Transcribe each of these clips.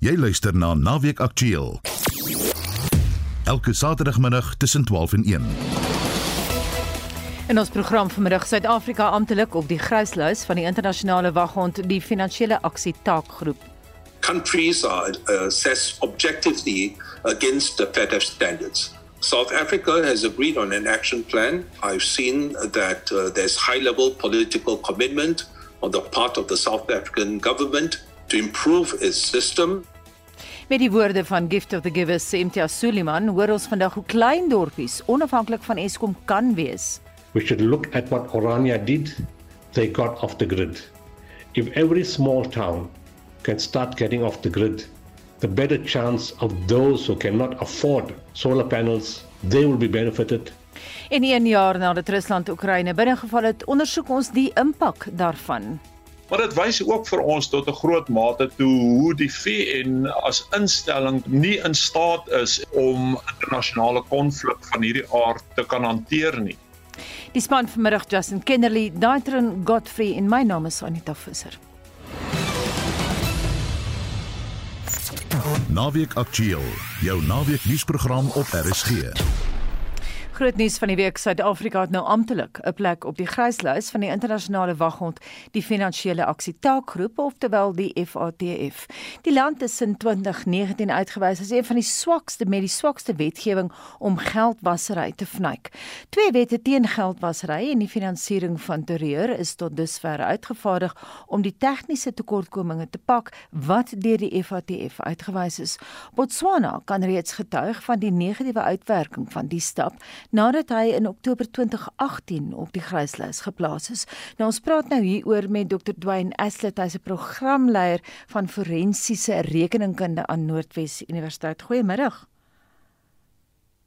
Jy luister na Naweek Aktueel. Elke Saterdagmiddag tussen 12 en 1. In ons program vanmiddag Suid-Afrika amptelik op die gryslys van die internasionale waghond die finansiële aksie taakgroep. Countries are uh, assessed objectively against the FATF standards. South Africa has agreed on an action plan. I've seen that uh, there's high level political commitment on the part of the South African government to improve its system. Met die woorde van Gift of the Givers Imtiaz Suliman hoor ons vandag hoe klein dorpies onafhanklik van Eskom kan wees. we should look at what Orania did. They got off the grid. If every small town can start getting off the grid, the better chance of those who cannot afford solar panels, they will be benefited. In 'n jaar nadat Rusland Oekraïne binnegeval het, ondersoek ons die impak daarvan. Maar dit wys ook vir ons tot 'n groot mate toe hoe die VN as instelling nie in staat is om internasionale konflik van hierdie aard te kan hanteer nie. Die span vanmiddag Justin Kennerly, Daitron Godfrey en my naam is Anita Visser. Naweek Aktueel, jou naweek nuusprogram op RSG. Groot nuus van die week: Suid-Afrika het nou amptelik 'n plek op die gryslys van die internasionale waghond, die Finansiële Aksie Taakgroep, oftewel die FATF. Die land is in 2019 uitgewys as een van die swakste met die swakste wetgewing om geldwasery te vnyk. Twee wette teen geldwasery en die finansiering van terreur is tot dusver uitgevaardig om die tegniese tekortkominge te pak wat deur die FATF uitgewys is. Botswana kan reeds getuig van die negatiewe uitwerking van die stap nadat hy in Oktober 2018 op die gryslys geplaas is. Nou ons praat nou hieroor met Dr. Dwayne Aslet, hy's 'n programleier van forensiese rekeningkunde aan Noordwes Universiteit. Goeiemiddag.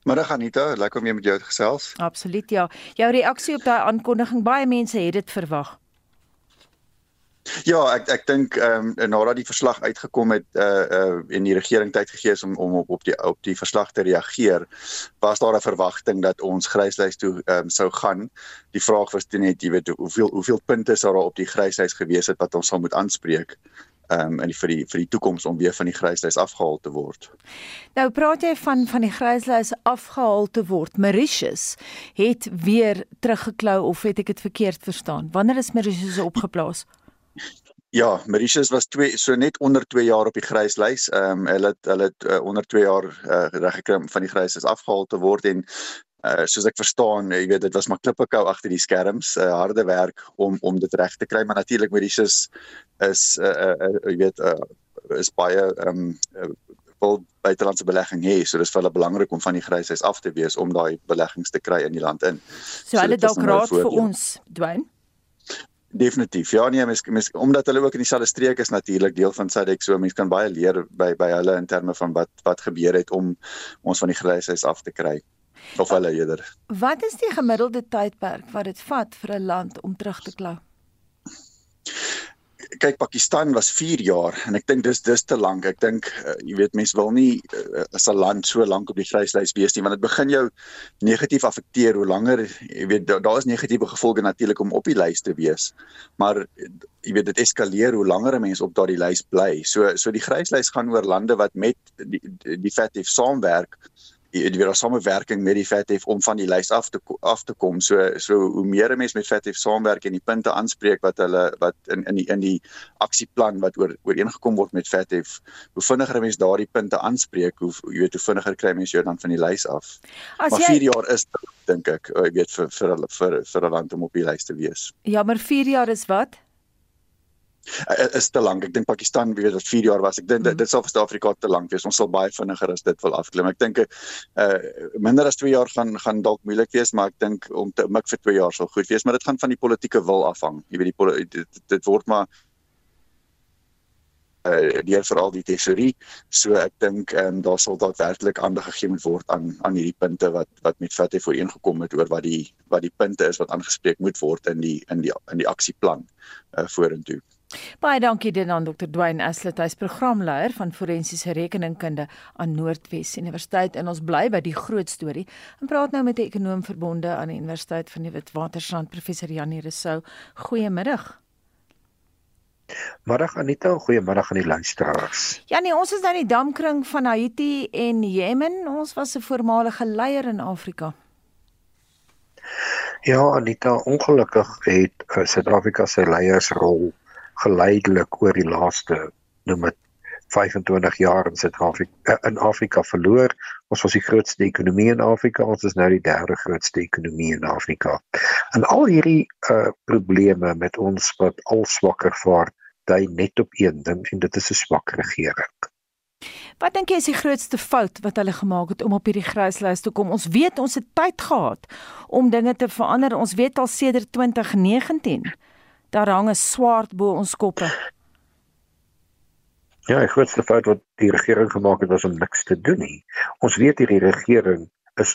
Middag Anita, lekker om weer met jou te gesels. Absoluut ja. Jou reaksie op daai aankondiging, baie mense het dit verwag. Ja, ek ek dink ehm um, nadat die verslag uitgekom het uh uh en die regering tyd gegee is om om op op die op die verslag te reageer, was daar 'n verwagting dat ons gryslys toe ehm um, sou gaan. Die vraag was toe net, jy weet, hoeveel hoeveel punte sou daar op die gryslys gewees het wat ons sal moet aanspreek ehm um, in die vir die vir die toekoms om weer van die gryslys afgehaal te word. Nou praat jy van van die gryslys afgehaal te word. Mauritius het weer teruggeklou of het ek dit verkeerd verstaan? Wanneer is Mauritius opgeplaas? Ja, Mauritius was 2 so net onder 2 jaar op die gryslys. Ehm um, hulle het hulle het uh, onder 2 jaar uh, reggekry van die gryslys afgehaal te word en uh, soos ek verstaan, jy weet dit was maar klippekou agter die skerms, uh, harde werk om om dit reg te kry, maar natuurlik Mauritius is uh, uh, uh, jy weet uh, is baie ehm um, uh, wil buitelandse belegging hê. So dis vir hulle belangrik om van die gryslys af te wees om daai beleggings te kry in die land in. So, so hulle dalk raad vir ons, Dwayne. Definitief. Ja nee, mens, mens omdat hulle ook in dieselfde streek is natuurlik deel van SADC, so mens kan baie leer by by hulle in terme van wat wat gebeur het om ons van die geleesheid af te kry of hulle eerder. Wat is die gemiddelde tydperk wat dit vat vir 'n land om terug te klou? Kyk Pakistan was 4 jaar en ek dink dis dis te lank. Ek dink uh, jy weet mense wil nie uh, as 'n land so lank op die vryslys wees nie want dit begin jou negatief affekteer hoe langer jy weet daar da is negatiewe gevolge natuurlik om op die lys te wees. Maar jy weet dit eskaleer hoe langer 'n mens op daardie lys bly. So so die gryslys gaan oor lande wat met die die FATF saamwerk die weer samewerking met die FATF om van die lys af te af te kom. So so hoe meer mense met FATF saamwerk en die punte aanspreek wat hulle wat in in die in die aksieplan wat oor ooreengekom word met FATF, hoe vinniger mense daardie punte aanspreek, hoe jy weet hoe vinniger kry mense jou dan van die lys af. As maar 4 jy... jaar is dink ek, jy weet vir vir vir vir 'n land om op die lys te wees. Ja, maar 4 jaar is wat? Uh, is te lank. Ek dink Pakistan weet wat 4 jaar was. Ek dink mm. dit sal vir Suid-Afrika te lank wees. Ons sal baie vinniger as dit wil afklim. Ek dink uh minder as 2 jaar gaan gaan dalk moeilik wees, maar ek dink om te mik vir 2 jaar sal goed wees, maar dit gaan van die politieke wil afhang. Jy weet die dit, dit word maar uh deur veral die tesorie so ek dink ehm um, daar sal dalk werklik aandag gegee moet word aan aan hierdie punte wat wat met FATF vooreengekom het oor wat die wat die punte is wat aangespreek moet word in die in die in die aksieplan uh vorentoe. Baie dankie dit aan Dr. Dwayne Aslet, hy's programleier van forensiese rekeningkunde aan Noordwes Universiteit en ons bly by die groot storie. En praat nou met 'n ekonom verbonde aan die Universiteit van die Witwatersrand, professor Janie Rousseau. Goeiemiddag. Middag Anita, goeiemiddag aan die luisteraars. Ja nee, ons is nou in die damkring van Haiti en Jemen. Ons was 'n voormalige leier in Afrika. Ja Anita, ongelukkig het uh, Suid-Afrika sy leiersrol geleidelik oor die laaste noem dit 25 jaar in Suid-Afrika uh, in Afrika verloor. Ons was die grootste ekonomie in Afrika, ons is nou die derde grootste ekonomie in Afrika. En al hierdie uh, probleme met ons wat al swakker vaar dui net op een ding en dit is 'n swak regering. Wat dink jy is die grootste fout wat hulle gemaak het om op hierdie gryslys te kom? Ons weet ons het tyd gehad om dinge te verander. Ons weet al sedert 2019 daar hang 'n swaard bo ons koppe. Ja, die grootste fout wat die regering gemaak het was om niks te doen nie. Ons weet hierdie regering is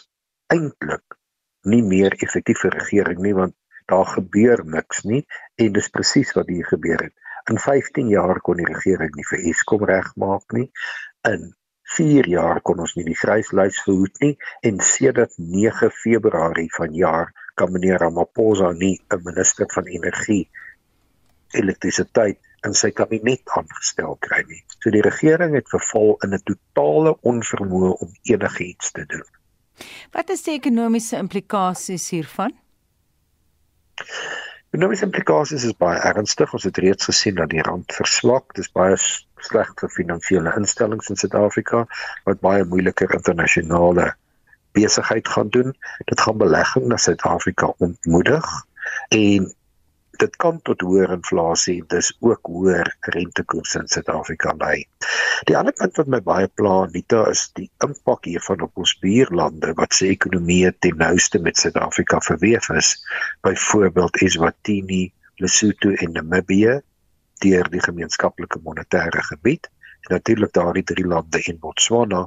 eintlik nie meer effektiewe regering nie want daar gebeur niks nie en dis presies wat hier gebeur het. In 15 jaar kon die regering nie vir Eskom regmaak nie. In 4 jaar kon ons nie die gryslys verhoed nie en sedert 9 Februarie vanjaar kan meneer Ramaphosa nie 'n minister van energie elektrisiteit in sy kabinet aangestel kry nie. So die regering het verval in 'n totale onvermoë om enigiets te doen. Wat is die ekonomiese implikasies hiervan? Ekonomiese implikasies is baie ernstig. Ons het reeds gesien dat die rand verswak. Dit is baie sleg vir finansiële instellings in Suid-Afrika wat baie moeiliker internasionale besigheid gaan doen. Dit gaan belegging na Suid-Afrika ontmoedig en dit kan tot hoër inflasie dis ook hoër rentekoerse in Suid-Afrika lei. Die ander punt wat my baie pla Anita is die impak hiervan op ons buurlande wat se ekonomie ten nouste met Suid-Afrika verweef is. Byvoorbeeld Eswatini, Lesotho en Namibië deur die gemeenskaplike monetêre gebied en natuurlik daardie drie lande in Botswana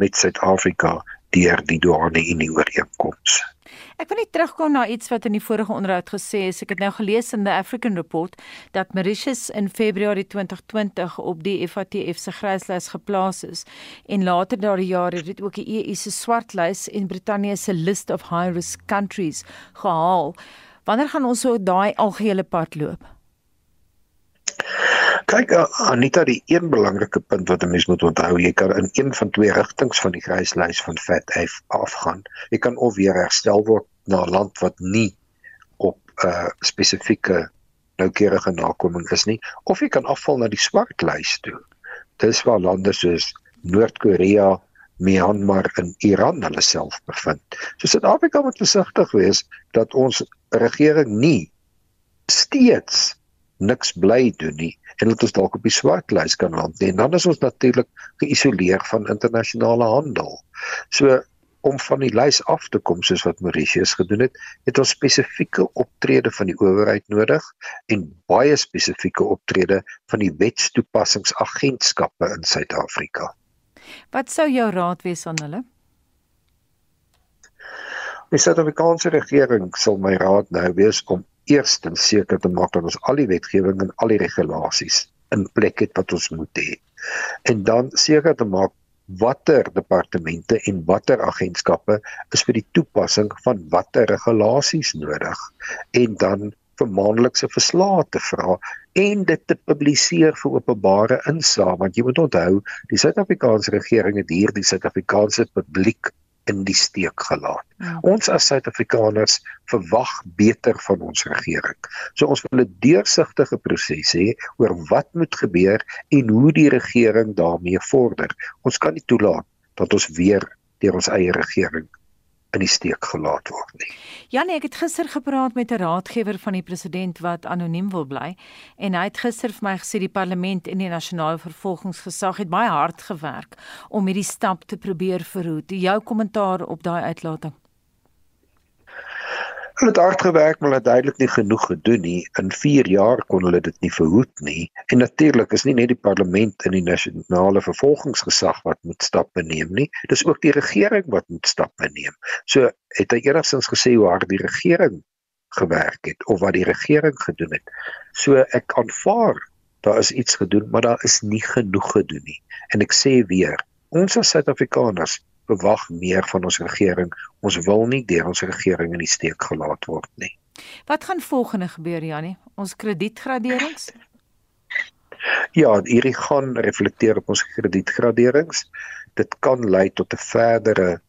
met Suid-Afrika deur die douane-unie ooreenkoms. Ek wil net terugkom na iets wat in die vorige onderhoud gesê is. Ek het nou gelees in the African Report dat Mauritius in Februarie 2020 op die FATF se gryslys geplaas is en later daardie jaar het dit ook die EU se swartlys en Brittanje se list of high risk countries gehaal. Wanneer gaan ons so daai algehele pad loop? Kyk Anita, die een belangrike punt wat 'n mens moet onthou, jy kan in een van twee rigtings van die gryslys van FATF afgaan. Jy kan of weer herstel word na 'n land wat nie op 'n uh, spesifieke noukeurige nakoming is nie, of jy kan afval na die swartlys toe. Dis waar lande soos Noord-Korea, Myanmar en Iran hulle self bevind. So Suid-Afrika moet versigtig wees dat ons regering nie steeds niks bly doen nie en dat ons dalk op die swartlys kan land nie. En dan is ons natuurlik geïsoleer van internasionale handel. So om van die lys af te kom soos wat Mauritius gedoen het, het ons spesifieke optrede van die owerheid nodig en baie spesifieke optrede van die wetstoepassingsagentskappe in Suid-Afrika. Wat sou jou raad wees aan hulle? Die Suid-Afrikaanse regering sal my raad nou wees om eerstens seker te maak dat ons al die wetgewing en al die regulasies in plek het wat ons moet hê. En dan seker te maak watter departemente en watter agentskappe is vir die toepassing van watter regulasies nodig en dan vir maandelikse verslae te vra en dit te publiseer vir openbare insaag want jy moet onthou die Suid-Afrikaanse regering het hier die Suid-Afrikaanse publiek in die steek gelaat. Ja. Ons as Suid-Afrikaners verwag beter van ons regering. So ons wil 'n deursigtige proses hê oor wat moet gebeur en hoe die regering daarmee vorder. Ons kan nie toelaat dat ons weer deur ons eie regering in die steek gelaat word nie. Janie, ek het gister gepraat met 'n raadgewer van die president wat anoniem wil bly en hy het gister vir my gesê die parlement en die nasionale vervolgingsgesag het baie hard gewerk om hierdie stap te probeer verhoed. Jou kommentaar op daai uitlating? Hulle het hard gewerk, maar hulle het duidelik nie genoeg gedoen nie. In 4 jaar kon hulle dit nie verhoed nie. En natuurlik is nie net die parlement en die nasionale vervolgingsgesag wat moet stappe neem nie. Dis ook die regering wat moet stappe neem. So het hy enigstens gesê hoe hard die regering gewerk het of wat die regering gedoen het. So ek aanvaar daar is iets gedoen, maar daar is nie genoeg gedoen nie. En ek sê weer, ons as Suid-Afrikaners verwag meer van ons regering. Ons wil nie deur ons regering in die steek gelaat word nie. Wat gaan volgende gebeur Jannie? Ons kredietgraderings? Ja, hierdie gaan reflekteer op ons kredietgraderings. Dit kan lei tot 'n verdere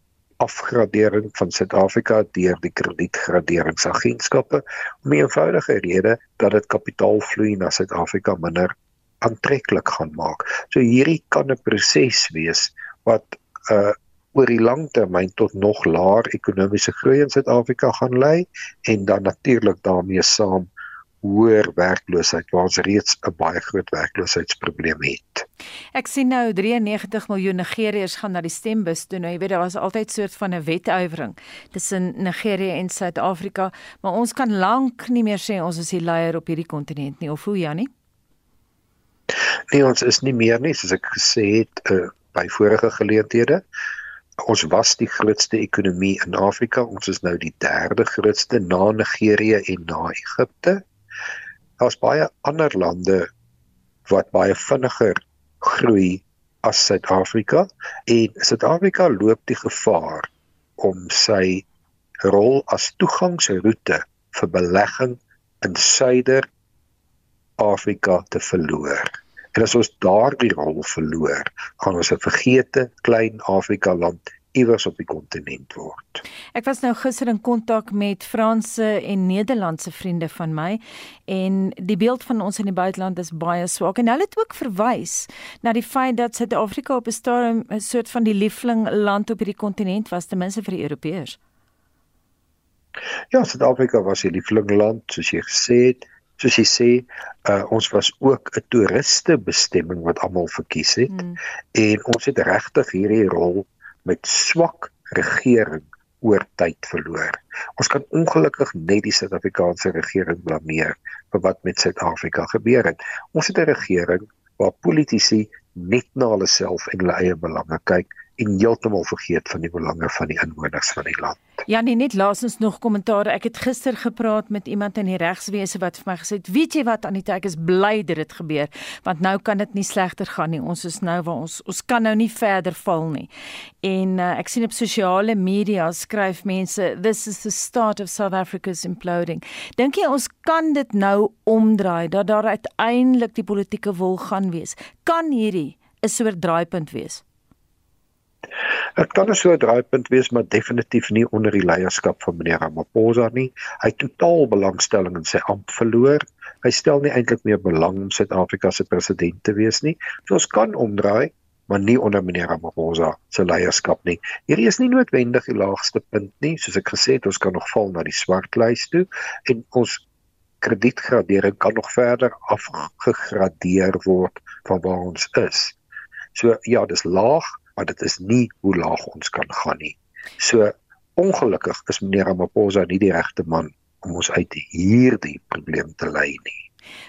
afgradering van Suid-Afrika deur die kredietgraderingsagentskappe om 'n eenvoudige rede dat dit kapitaalvloei na Suid-Afrika minder aantreklik gaan maak. So hierdie kan 'n proses wees wat uh oor die lang termyn tot nog laer ekonomiese groei in Suid-Afrika gaan lei en dan natuurlik daarmee saam hoër werkloosheid waar ons reeds 'n baie groot werkloosheidsprobleem het. Ek sien nou 93 miljoen Nigeriërs gaan na die stembus toe. Nou jy weet daar was altyd soort van 'n wetwyering tussen Nigerië en Suid-Afrika, maar ons kan lank nie meer sê ons is die leier op hierdie kontinent nie, of hoe Jannie? Nee, ons is nie meer nie, soos ek gesê het uh, by vorige geleenthede. Ons was die grootste ekonomie in Afrika. Ons is nou die derde grootste na Nigerië en na Egipte daar's baie ander lande wat baie vinniger groei as Suid-Afrika en Suid-Afrika loop die gevaar om sy rol as toegangsroete vir belegging in Suider Afrika te verloor. En as ons daardie rol verloor, gaan ons 'n vergete klein Afrika land iewers op die kontinent word. Ek was nou gister in kontak met Franse en Nederlandse vriende van my en die beeld van ons in die buiteland is baie swak en hulle het ook verwys na die feit dat Suid-Afrika op 'n stadium 'n soort van die liefling land op hierdie kontinent was ten minste vir die Europeërs. Ja, Suid-Afrika was die liefling land soos jy gesê het. Soos jy sê, uh, ons was ook 'n toeriste bestemming wat almal verkies het hmm. en ons het regtig hierdie rol met swak regering oor tyd verloor. Ons kan ongelukkig net die Suid-Afrikaanse regering blameer vir wat met Suid-Afrika gebeur het. Ons het 'n regering waar politici net na hulle self en hulle eie belange kyk en heeltemal vergeet van die belange van die inwoners van die land. Ja, nee, net laasens nog kommentaar. Ek het gister gepraat met iemand in die regswese wat vir my gesê het, "Weet jy wat Anita, ek is bly dit het gebeur, want nou kan dit nie slegter gaan nie. Ons is nou waar ons ons kan nou nie verder val nie." En uh, ek sien op sosiale media skryf mense, "This is the start of South Africa's imploding." Dink jy ons kan dit nou omdraai dat daar uiteindelik die politieke wil gaan wees? Kan hierdie 'n soort draaipunt wees? Dit kan 'n soort draaipunt wees, maar definitief nie onder die leierskap van meneer Ramaphosa nie. Hy het totaal belangstelling in sy amp verloor. Hy stel nie eintlik meer belang om Suid-Afrika se president te wees nie. So ons kan omdraai, maar nie onder meneer Ramaphosa se leierskap nie. Hierdie is nie noodwendig die laagste punt nie, soos ek gesê het, ons kan nog val na die swartlys toe en ons kredietgradering kan nog verder afgegradeer word van waar ons is. So ja, dis laag, maar dit is nie hoe laag ons kan gaan nie. So ongelukkig is meneer Ramaphosa nie die regte man om ons uit hierdie probleem te lei nie.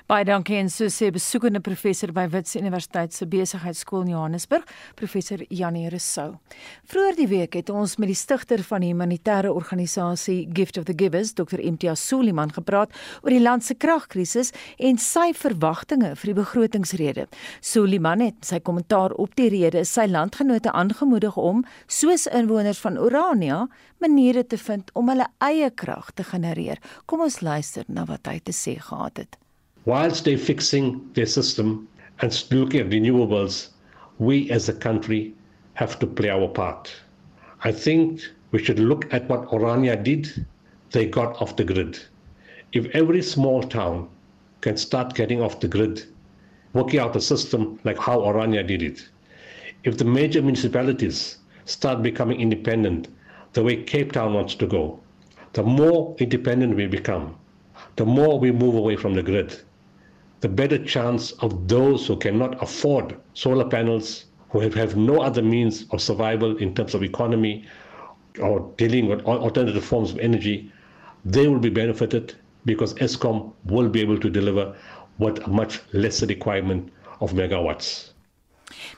Baie dankie en so sê besoekende professor by Wits Universiteit se Besigheidsskool in Johannesburg, professor Janie Rousseau. Vroeger die week het ons met die stigter van die humanitêre organisasie Gift of the Givers, Dr. Imtiaz Suliman, gepraat oor die land se kragkrisis en sy verwagtinge vir die begrotingsrede. Suliman het sy kommentaar op die rede sy landgenote aangemoedig om, soos inwoners van Orania, maniere te vind om hulle eie krag te genereer. Kom ons luister na wat hy te sê gehad het. Whilst they're fixing their system and looking at renewables, we as a country have to play our part. I think we should look at what Orania did. They got off the grid. If every small town can start getting off the grid, working out a system like how Orania did it, if the major municipalities start becoming independent the way Cape Town wants to go, the more independent we become, the more we move away from the grid the better chance of those who cannot afford solar panels, who have, have no other means of survival in terms of economy or dealing with alternative forms of energy, they will be benefited because ESCOM will be able to deliver what a much lesser requirement of megawatts.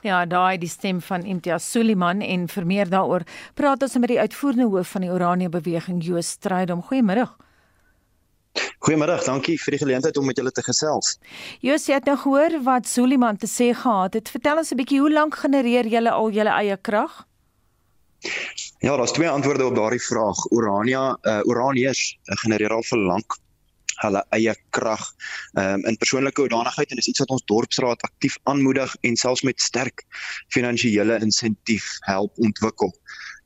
Ja, daai die stem van Imtiaz Suliman en vir meer daaroor praat ons met die uitvoerende hoof van die Orania beweging Joos Strydom. Goeiemôre. Goeiemôre, dankie vir die geleentheid om met julle te gesels. Joos, jy het nou gehoor wat Suliman te sê gehad het. Vertel ons 'n bietjie hoe lank genereer julle al julle eie krag? Ja, daar's twee antwoorde op daardie vraag. Urania, uh, Uraniërs uh, genereer al vir lank. hulle eie krag um, in persoonlike hoedanigheid en dis iets wat ons dorpsraad aktief aanmoedig en selfs met sterk finansiële insentief help ontwikkel.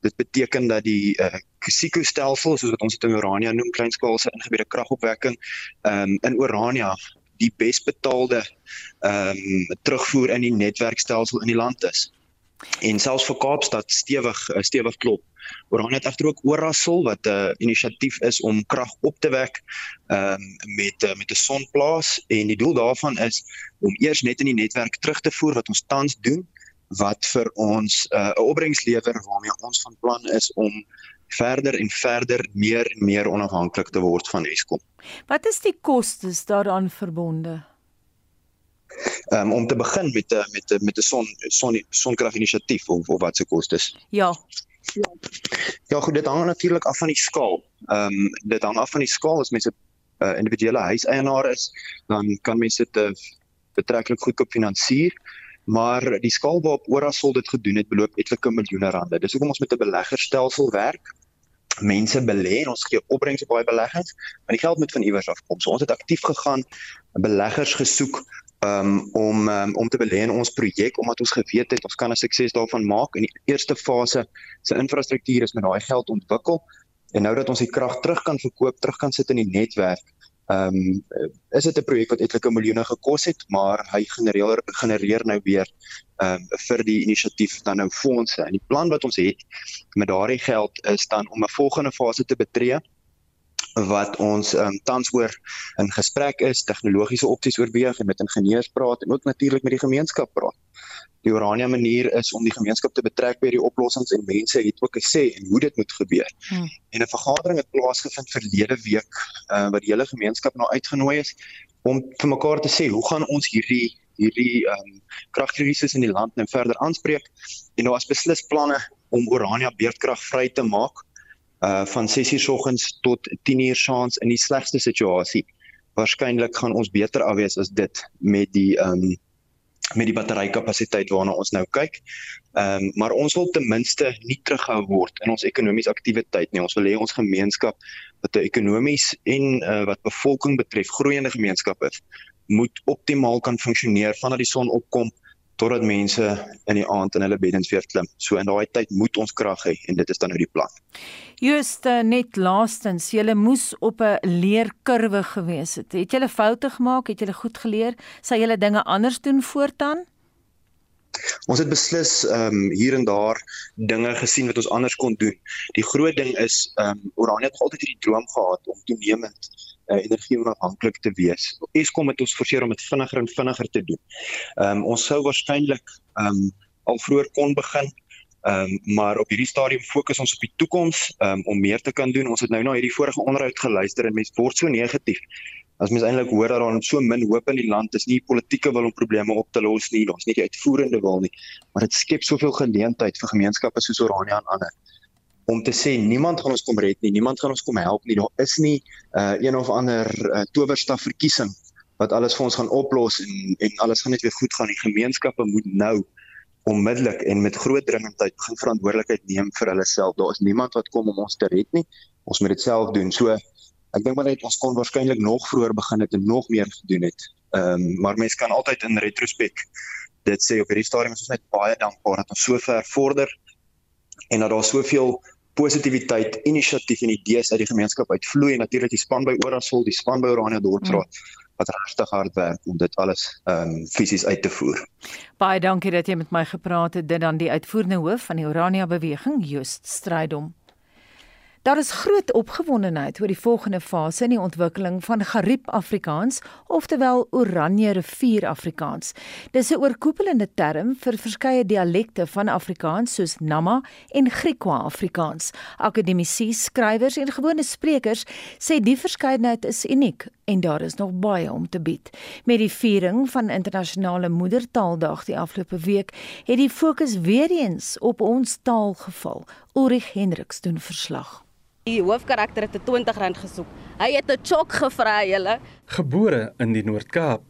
Dit beteken dat die uh, Kusiko stelsel soos wat ons dit in Orania noem kleinskaalse ingebede kragopwekking um, in Orania die besbetaalde ehm um, terugvoer in die netwerkstelsel in die land is. En selfs vir Kaapstad stewig eh, stewig klop. Oranje het egter ook Orasol wat 'n uh, inisiatief is om krag op te wek ehm um, met uh, met 'n sonplaas en die doel daarvan is om eers net in die netwerk terug te voer wat ons tans doen wat vir ons eh, 'n uh, opbrengs lewer waarmee ons van plan is om verder en verder meer en meer onafhanklik te word van Eskom. Wat is die kostes daaraan verbonde? Um, om te begin met met met 'n son son sonkraginisiatief of, of wat se kostes? Ja. Ja, goed, dit hang natuurlik af van die skaal. Ehm um, dit hang af van die skaal as mense 'n uh, individuele huiseienaar is, dan kan mense dit uh, betreklik goedkoop finansier. Maar die skaal waarop Orasol dit gedoen het, beloop etlike miljoene rande. Dis hoekom ons met 'n beleggerstelsel werk. Mense belê en ons gee opbrengs op baie beleggings, maar die geld moet van iewers af kom. So ons het aktief gegaan, beleggers gesoek um, om um, om te belê in ons projek omdat ons geweet het ons kan 'n sukses daarvan maak in die eerste fase se infrastruktuur is met daai geld ontwikkel en nou dat ons die krag terug kan verkoop, terug kan sit in die netwerk. Ehm um, is dit 'n projek wat etlike miljoene gekos het, maar hy genereer genereer nou weer ehm um, vir die inisiatief dan nou fondse. En die plan wat ons het met daardie geld is dan om 'n volgende fase te betree wat ons um, tans oor in gesprek is, tegnologiese opsies oorweeg en met ingenieurs praat en ook natuurlik met die gemeenskap praat. Die Orania manier is om die gemeenskap te betrek by die oplossings en mense het ook gesê en hoe dit moet gebeur. Hmm. En 'n vergadering het plaasgevind verlede week uh, wat die hele gemeenskap nou uitgenooi is om vir mekaar te sê hoe gaan ons hierdie hierdie ehm um, kragkrisis in die land nou verder aanspreek en nou as beslis planne om Orania beurtkrag vry te maak uh van 6:00 soggens tot 10:00 saans in die slegste situasie. Waarskynlik gaan ons beter af wees as dit met die um met die batterykapasiteit waarna ons nou kyk. Ehm um, maar ons wil ten minste nie terughou word in ons ekonomies aktiwiteit nie. Ons wil hê ons gemeenskap wat ekonomies en uh, wat bevolking betref groeiende gemeenskap is, moet optimaal kan funksioneer vanaf die son opkom totdat mense in die aand in hulle beddens weer klim. So in daai tyd moet ons krag hê en dit is dan nou die plan. Just net laastens, jy moes op 'n leerkurwe gewees het. Het jy foute gemaak? Het jy goed geleer? Sal jy dinge anders doen voortaan? Ons het beslis ehm um, hier en daar dinge gesien wat ons anders kon doen. Die groot ding is ehm um, Oranje het altyd hierdie droom gehad om toenemend uh, energie onafhanklik te wees. Eskom het ons forceer om dit vinniger en vinniger te doen. Ehm um, ons sou waarskynlik ehm um, al vroeër kon begin. Ehm um, maar op hierdie stadium fokus ons op die toekoms um, om meer te kan doen. Ons het nou na hierdie vorige onderhoud geluister en mense word so negatief. As mens eintlik hoor dat daar so min hoop in die land is, nie politieke wil om probleme op te los nie, ons nie die uitvoerende wil nie, maar dit skep soveel geleentheid vir gemeenskappe soos Orania en ander om te sê niemand gaan ons kom red nie, niemand gaan ons kom help nie. Daar is nie uh, een of ander uh, towerstaf verkiesing wat alles vir ons gaan oplos en en alles gaan net weer goed gaan. Die gemeenskappe moet nou onmiddellik en met groot dringendheid begin verantwoordelikheid neem vir hulle self. Daar is niemand wat kom om ons te red nie. Ons moet dit self doen. So ek dink maar net ons kon waarskynlik nog vroeër begin het en nog meer gedoen het. Ehm um, maar mense kan altyd in retrospek dit sê op hierdie stadium is ons net baie dankbaar dat ons so ver vorder en dat daar soveel positiwiteit, inisiatief en idees uit die gemeenskap uitvloei en natuurlik die span by Orasol, die span by Orania Dorpsraad mm. wat regtig hard werk om dit alles ehm um, fisies uit te voer. Baie dankie dat jy met my gepraat het. Dit dan die uitvoerende hoof van die Orania beweging, Just Strydom. Daar is groot opgewondenheid oor die volgende fase in die ontwikkeling van Gariep Afrikaans, oftewel Oranje rivier Afrikaans. Dis 'n oorkoepelende term vir verskeie dialekte van Afrikaans soos Nama en Griekwa Afrikaans. Akademici, skrywers en gewone sprekers sê die verskeidenheid is uniek en daar is nog baie om te bied. Met die viering van internasionale moedertaaldag die afgelope week, het die fokus weer eens op ons taal geval. Ulrich Hendriks doen verslag. Die hoofkarakter het 'n R20 gesoek. Hy het 'n chok gevra julle. Gebore in die Noord-Kaap,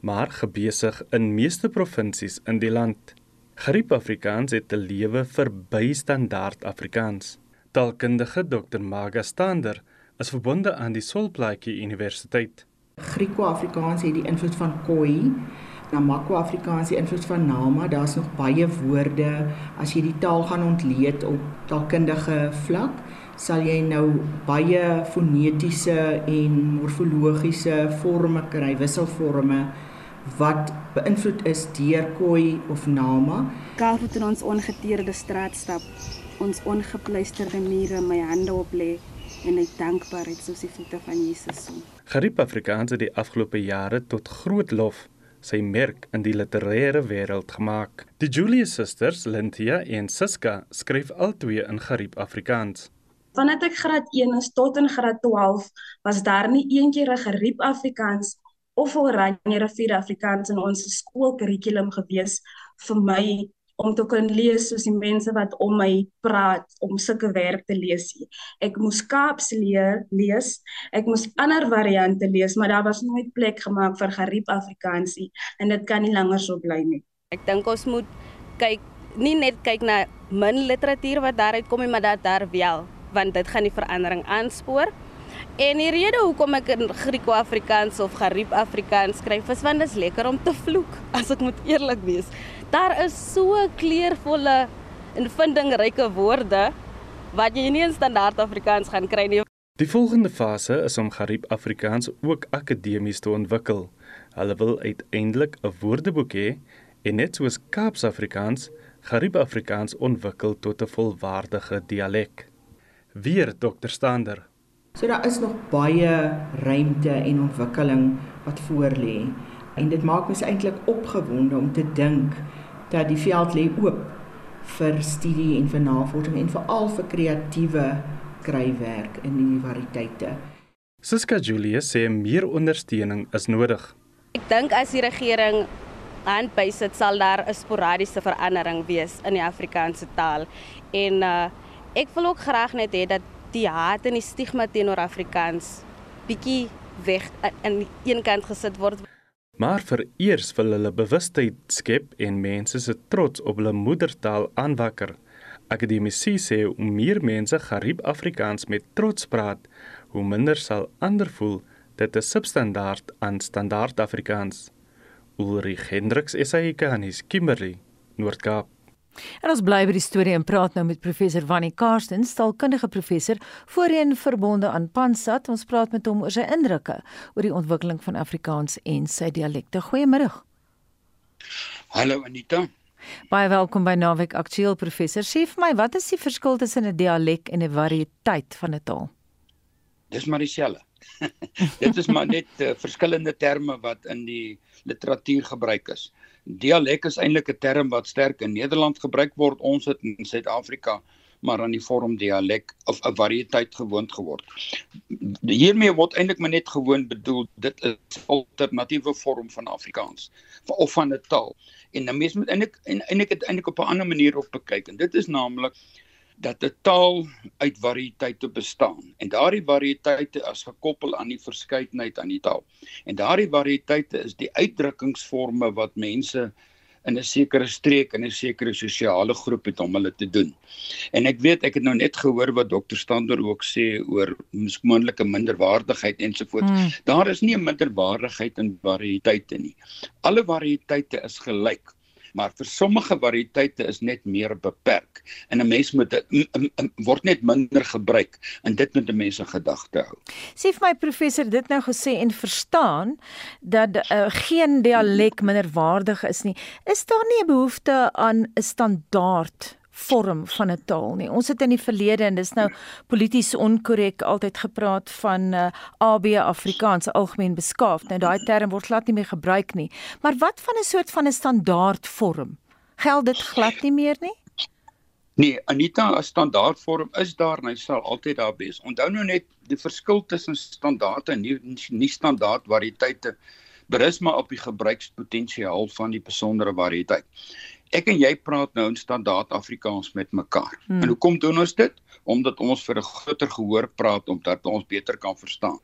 maar gebesig in meeste provinsies in die land. Griep Afrikaans het 'n lewe verby standaard Afrikaans. Taalkundige Dr. Maga Stander is verbonde aan die Solplaatjie Universiteit. Grieko-Afrikaans het die invloed van Khoi, Namakwa-Afrikaans die invloed van Nama. Daar's nog baie woorde as jy die taal gaan ontleed op taalkundige vlak, sal jy nou baie fonetiese en morfologiese forme kry, wisselforme wat beïnvloed is deur Khoi of Nama. Kaap het ons ongeteerde straat stap, ons ongepleisterde mure my hande op lê en ek dankbaarheid soos die voete van Jesus so. Gariep Afrikaans het die afgelope jare tot groot lof sy merk in die literêre wêreld gemaak. Die Julius Sisters, Lentia en Siska, skryf albei in Gariep Afrikaans. Vandat ek graad 1 is tot in graad 12, was daar nie eendag 'n Gariep Afrikaans of Oranje rivier Afrikaans in ons skoolkurrikulum gewees vir my om te kan lees soos die mense wat om my praat om sulke werk te lees. Ek moes Kaaps leer lees. Ek moes ander variante lees, maar daar was nooit plek gemaak vir Gariep Afrikaansie en dit kan nie langer so bly nie. Ek dink ons moet kyk nie net kyk na min literatuur wat daaruit kom nie, maar dat daar wel, want dit gaan die verandering aanspoor. En die rede hoekom ek in Grieko-Afrikaans of Gariep Afrikaans skryf is want dit is lekker om te vloek, as ek moet eerlik wees. Daar is so kleurvolle en vindingryke woorde wat jy nie in standaard Afrikaans gaan kry nie. Die volgende fase is om Gariep Afrikaans ook akademies te ontwikkel. Hulle wil uiteindelik 'n woordeboek hê en net soos Kaaps Afrikaans, Gariep Afrikaans ontwikkel tot 'n volwaardige dialek. Weer Dr. Stander. So daar is nog baie ruimte en ontwikkeling wat voor lê. En dit maak my eintlik opgewonde om te dink dat die veld lê oop vir studie en vir navorsing en veral vir kreatiewe skryfwerk in die variëteite. Siska Julius sê meer ondersteuning is nodig. Ek dink as die regering hand bysit sal daar 'n sporadiese verandering wees in die Afrikaanse taal. En uh ek wil ook graag net hê dat die haat en die stigma teenoor Afrikaans bietjie weg aan een kant gesit word. Maar vereers wil hulle bewustheid skep en mense se trots op hulle moedertaal aanwakker. Akademici sê hoe meer mense Gariep Afrikaans met trots praat, hoe minder sal ander voel dit is substandaard aan standaard Afrikaans. Ulrich Hendriks SAICanis Kimberley, Noord-Kaap. En ons bly by die storie en praat nou met professor Wannie Karsten, taalkundige professor, voorheen verbonde aan Pansat. Ons praat met hom oor sy indrukke oor die ontwikkeling van Afrikaans en sy dialekte. Goeiemôre. Hallo Anita. Baie welkom by Naweek Aktueel professor. Sê vir my, wat is die verskil tussen 'n dialek en 'n variëteit van 'n taal? Dis maar dieselfde. Dit is maar net uh, verskillende terme wat in die literatuur gebruik is. Dialek is eintlik 'n term wat sterk in Nederland gebruik word. Ons het in Suid-Afrika maar aan die vorm dialek of 'n variëteit gewoond geword. Hiermee word eintlik maar net gewoon bedoel dit is 'n alternatiewe vorm van Afrikaans of van 'n taal. En nou mens moet eintlik en eintlik dit eintlik op 'n ander manier op bekyk en dit is naamlik dat 'n taal uit variëteite bestaan en daardie variëteite is gekoppel aan die verskeidenheid aan die taal. En daardie variëteite is die uitdrukkingsforme wat mense in 'n sekere streek en 'n sekere sosiale groep het om hulle te doen. En ek weet ek het nou net gehoor wat dokter Stander ook sê oor moontlike minderwaardigheid ensovoorts. Hmm. Daar is nie 'n minderwaardigheid in variëteite nie. Alle variëteite is gelyk maar vir sommige variëteite is net meer beperk en 'n mens moet word net minder gebruik en dit moet mense gedagte hou. Sê vir my professor dit nou gesê en verstaan dat uh, geen dialek minderwaardig is nie. Is daar nie 'n behoefte aan 'n standaard vorm van 'n taal nie. Ons het in die verlede en dis nou polities onkorrek altyd gepraat van uh, eh, AB Afrikaans algemeen beskaaf. Nou daai term word glad nie meer gebruik nie. Maar wat van 'n soort van 'n standaard vorm? Geld dit glad nie meer nie? Nee, Anita, 'n standaard vorm is daar en hy sal altyd daar wees. Onthou nou net die verskil tussen standaard en nie nie standaard variëteite berus maar op die gebruikspotensiaal van die besondere variëteit ek en jy praat nou in standaard Afrikaans met mekaar. Hmm. En hoekom doen ons dit? Omdat ons vir 'n groter gehoor praat omdat ons beter kan verstaan.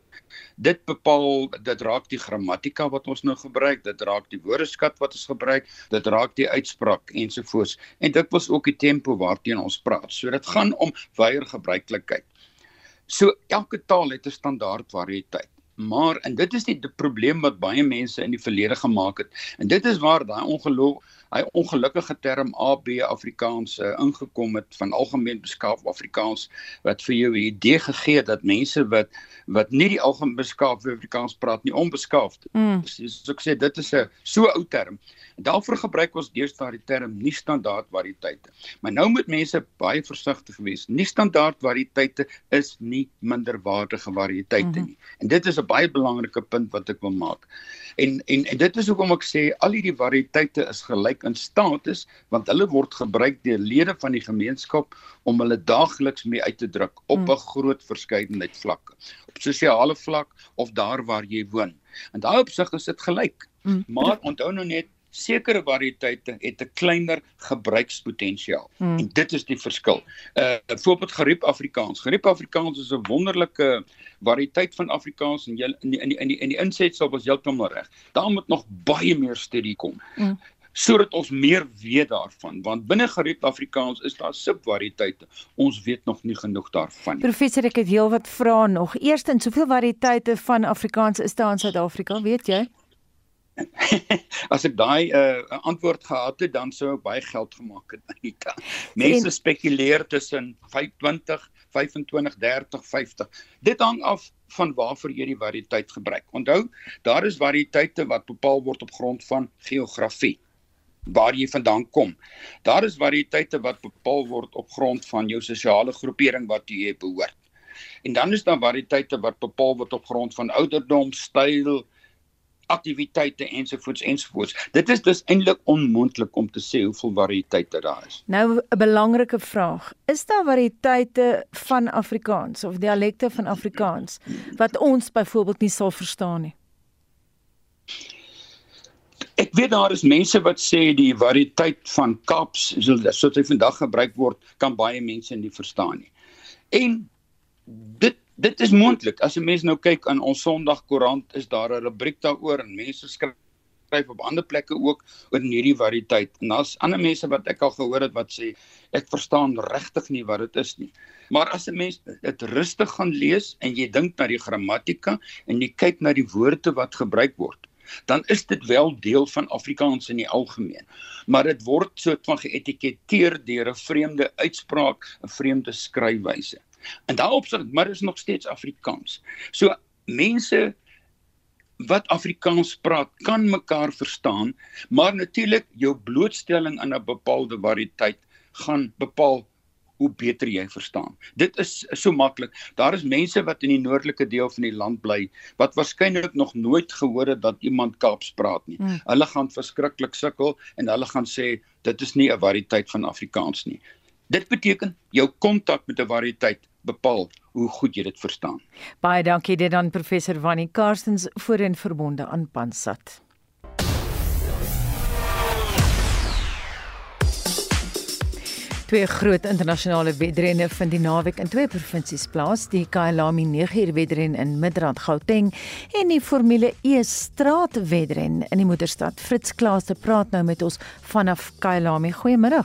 Dit bepaal dit raak die grammatika wat ons nou gebruik, dit raak die woordeskat wat ons gebruik, dit raak die uitspraak ensovoorts. En dit was ook die tempo waarteen ons praat. So dit gaan om wyeer gebruiklikheid. So elke taal het 'n standaard variëteit. Maar en dit is die, die probleem wat baie mense in die verlede gemaak het. En dit is waar daai ongeloof hy ongelukkige term AB Afrikaans uh, ingekom het van algemeen beskaaf Afrikaans wat vir jou 'n idee gegee het dat mense wat wat nie die algemeen beskaaf Afrikaans praat nie onbeskaafd. Mm. Soos ek sê dit is 'n so ou term. Daarvoor gebruik ons deesdae die term nie standaard variëteite. Maar nou moet mense baie versigtig wees. Nie standaard variëteite is nie minderwaardige variëteite mm -hmm. nie. En dit is 'n baie belangrike punt wat ek wil maak. En en en dit is hoekom ek sê al hierdie variëteite is gelyk in status want hulle word gebruik deur lede van die gemeenskap om hulle daagliks mee uit te druk op mm. 'n groot verskeidenheid vlakke. Op sosiale vlak of daar waar jy woon. En daai opsig is dit gelyk. Mm. Maar onthou nou net sekere variëteite het 'n kleiner gebruikspotensiaal hmm. en dit is die verskil. Uh voorbeeld geriep Afrikaans. Geriep Afrikaans is 'n wonderlike variëteit van Afrikaans en jy in die, in die, in die, in die insetsel was heeltemal reg. Daar moet nog baie meer studie kom. Hmm sodat ons meer weet daarvan want binne geriep Afrikaans is daar subvariëteite ons weet nog nie genoeg daarvan nie Professor ek het heelwat vrae nog eerstens hoeveel variëteite van Afrikaans is daar in Suid-Afrika weet jy As ek daai 'n uh, antwoord gehad het, dan sou ek baie geld gemaak het, Anita. Mense en... spekuleer tussen 25, 25, 30, 50. Dit hang af van waarvoor jy die variëteit gebruik. Onthou, daar is variëteite wat bepaal word op grond van geografie waar jy vandaan kom. Daar is variëteite wat bepaal word op grond van jou sosiale groepering wat jy behoort. En dan is daar variëteite wat bepaal word op grond van ouderdom, styl, aktiwiteite ensovoorts ensovoorts. Dit is dus eintlik onmoontlik om te sê hoeveel variëteite daar is. Nou 'n belangrike vraag, is daar variëteite van Afrikaans of dialekte van Afrikaans wat ons byvoorbeeld nie sal verstaan nie? Ek weet daar is mense wat sê die variëteit van Kaaps soos hy vandag gebruik word kan baie mense nie verstaan nie. En dit dit is moontlik. As 'n mens nou kyk aan ons Sondagkoerant, is daar 'n rubriek daaroor en mense skryf op ander plekke ook oor hierdie variëteit. En daar's ander mense wat ek al gehoor het wat sê ek verstaan regtig nie wat dit is nie. Maar as 'n mens dit rustig gaan lees en jy dink na die grammatika en jy kyk na die woorde wat gebruik word, dan is dit wel deel van Afrikaans in die algemeen. Maar dit word soort van geetiketeer deur 'n vreemde uitspraak, 'n vreemde skryfwyse. En daarop sê maar is nog steeds Afrikaans. So mense wat Afrikaans praat kan mekaar verstaan, maar natuurlik jou blootstelling aan 'n bepaalde variëteit gaan bepaal hoe beter jy verstaan. Dit is so maklik. Daar is mense wat in die noordelike deel van die land bly wat waarskynlik nog nooit gehoor het dat iemand Kaaps praat nie. Hmm. Hulle gaan verskriklik sukkel en hulle gaan sê dit is nie 'n variëteit van Afrikaans nie. Dit beteken jou kontak met 'n variëteit bepaal hoe goed jy dit verstaan. Baie dankie dit aan professor Wannie Karstens voorin verbonde aan Pansat. Twee groot internasionale wedrenne vind die naweek in twee provinsies plaas, die Kyalami 9uur wedren in Midrand Gauteng en die Formule E straatwedren in die moederstad. Fritz Klaas te praat nou met ons vanaf Kyalami. Goeiemôre.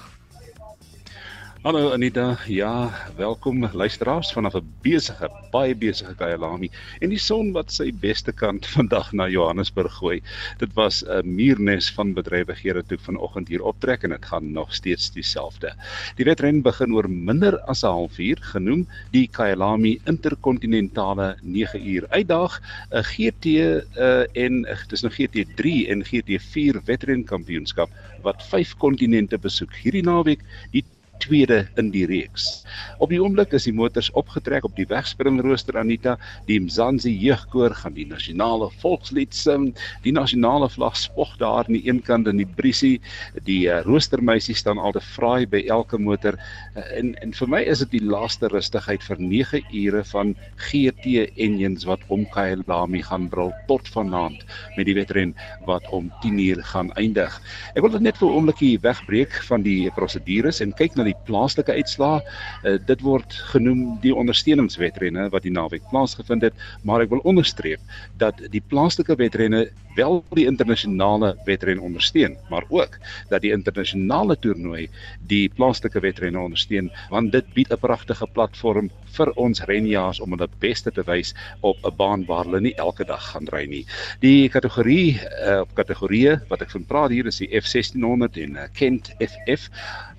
Hallo Anita. Ja, welkom luisteraars vanaf 'n besige, baie besige Kyalami en die son wat sy beste kant vandag na Johannesburg gooi. Dit was 'n muurnes van bedrywighede toe vanoggend hier optrek en dit gaan nog steeds dieselfde. Die wedren begin oor minder as 'n halfuur genoem die Kyalami Interkontinentale 9 uur uitdag 'n GT uh, en dis nou GT3 en GT4 wedren kampioenskap wat vyf kontinente besoek hierdie naweek. Die tweede in die reeks. Op die oomblik is die motors opgetrek op die wegspringrooster Anita. Die Mzansi jeugkoor gaan die nasionale volkslied sing. Die nasionale vlag spog daar aan die een kant in die briesie. Die uh, roostermeisie staan al te vraai by elke motor. Uh, en en vir my is dit die laaste rustigheid vir 9 ure van GT engines wat om Kyalami gaan brul tot vanaand met die wedren wat om 10 uur gaan eindig. Ek wil net vir 'n oombliekie wegbreek van die prosedures en kyk na die plaaslike uitslae. Uh, dit word genoem die ondersteuningswedrenne wat die naweek plaasgevind het, maar ek wil onderstreep dat die plaaslike wedrenne wel die internasionale wedren ondersteun, maar ook dat die internasionale toernooi die plaaslike wedrenne ondersteun want dit bied 'n pragtige platform vir ons renjaars om hulle beste te wys op 'n baan waar hulle nie elke dag gaan ry nie. Die kategorie uh, op kategorieë wat ek van praat hier is die F1600 en uh, Kent FF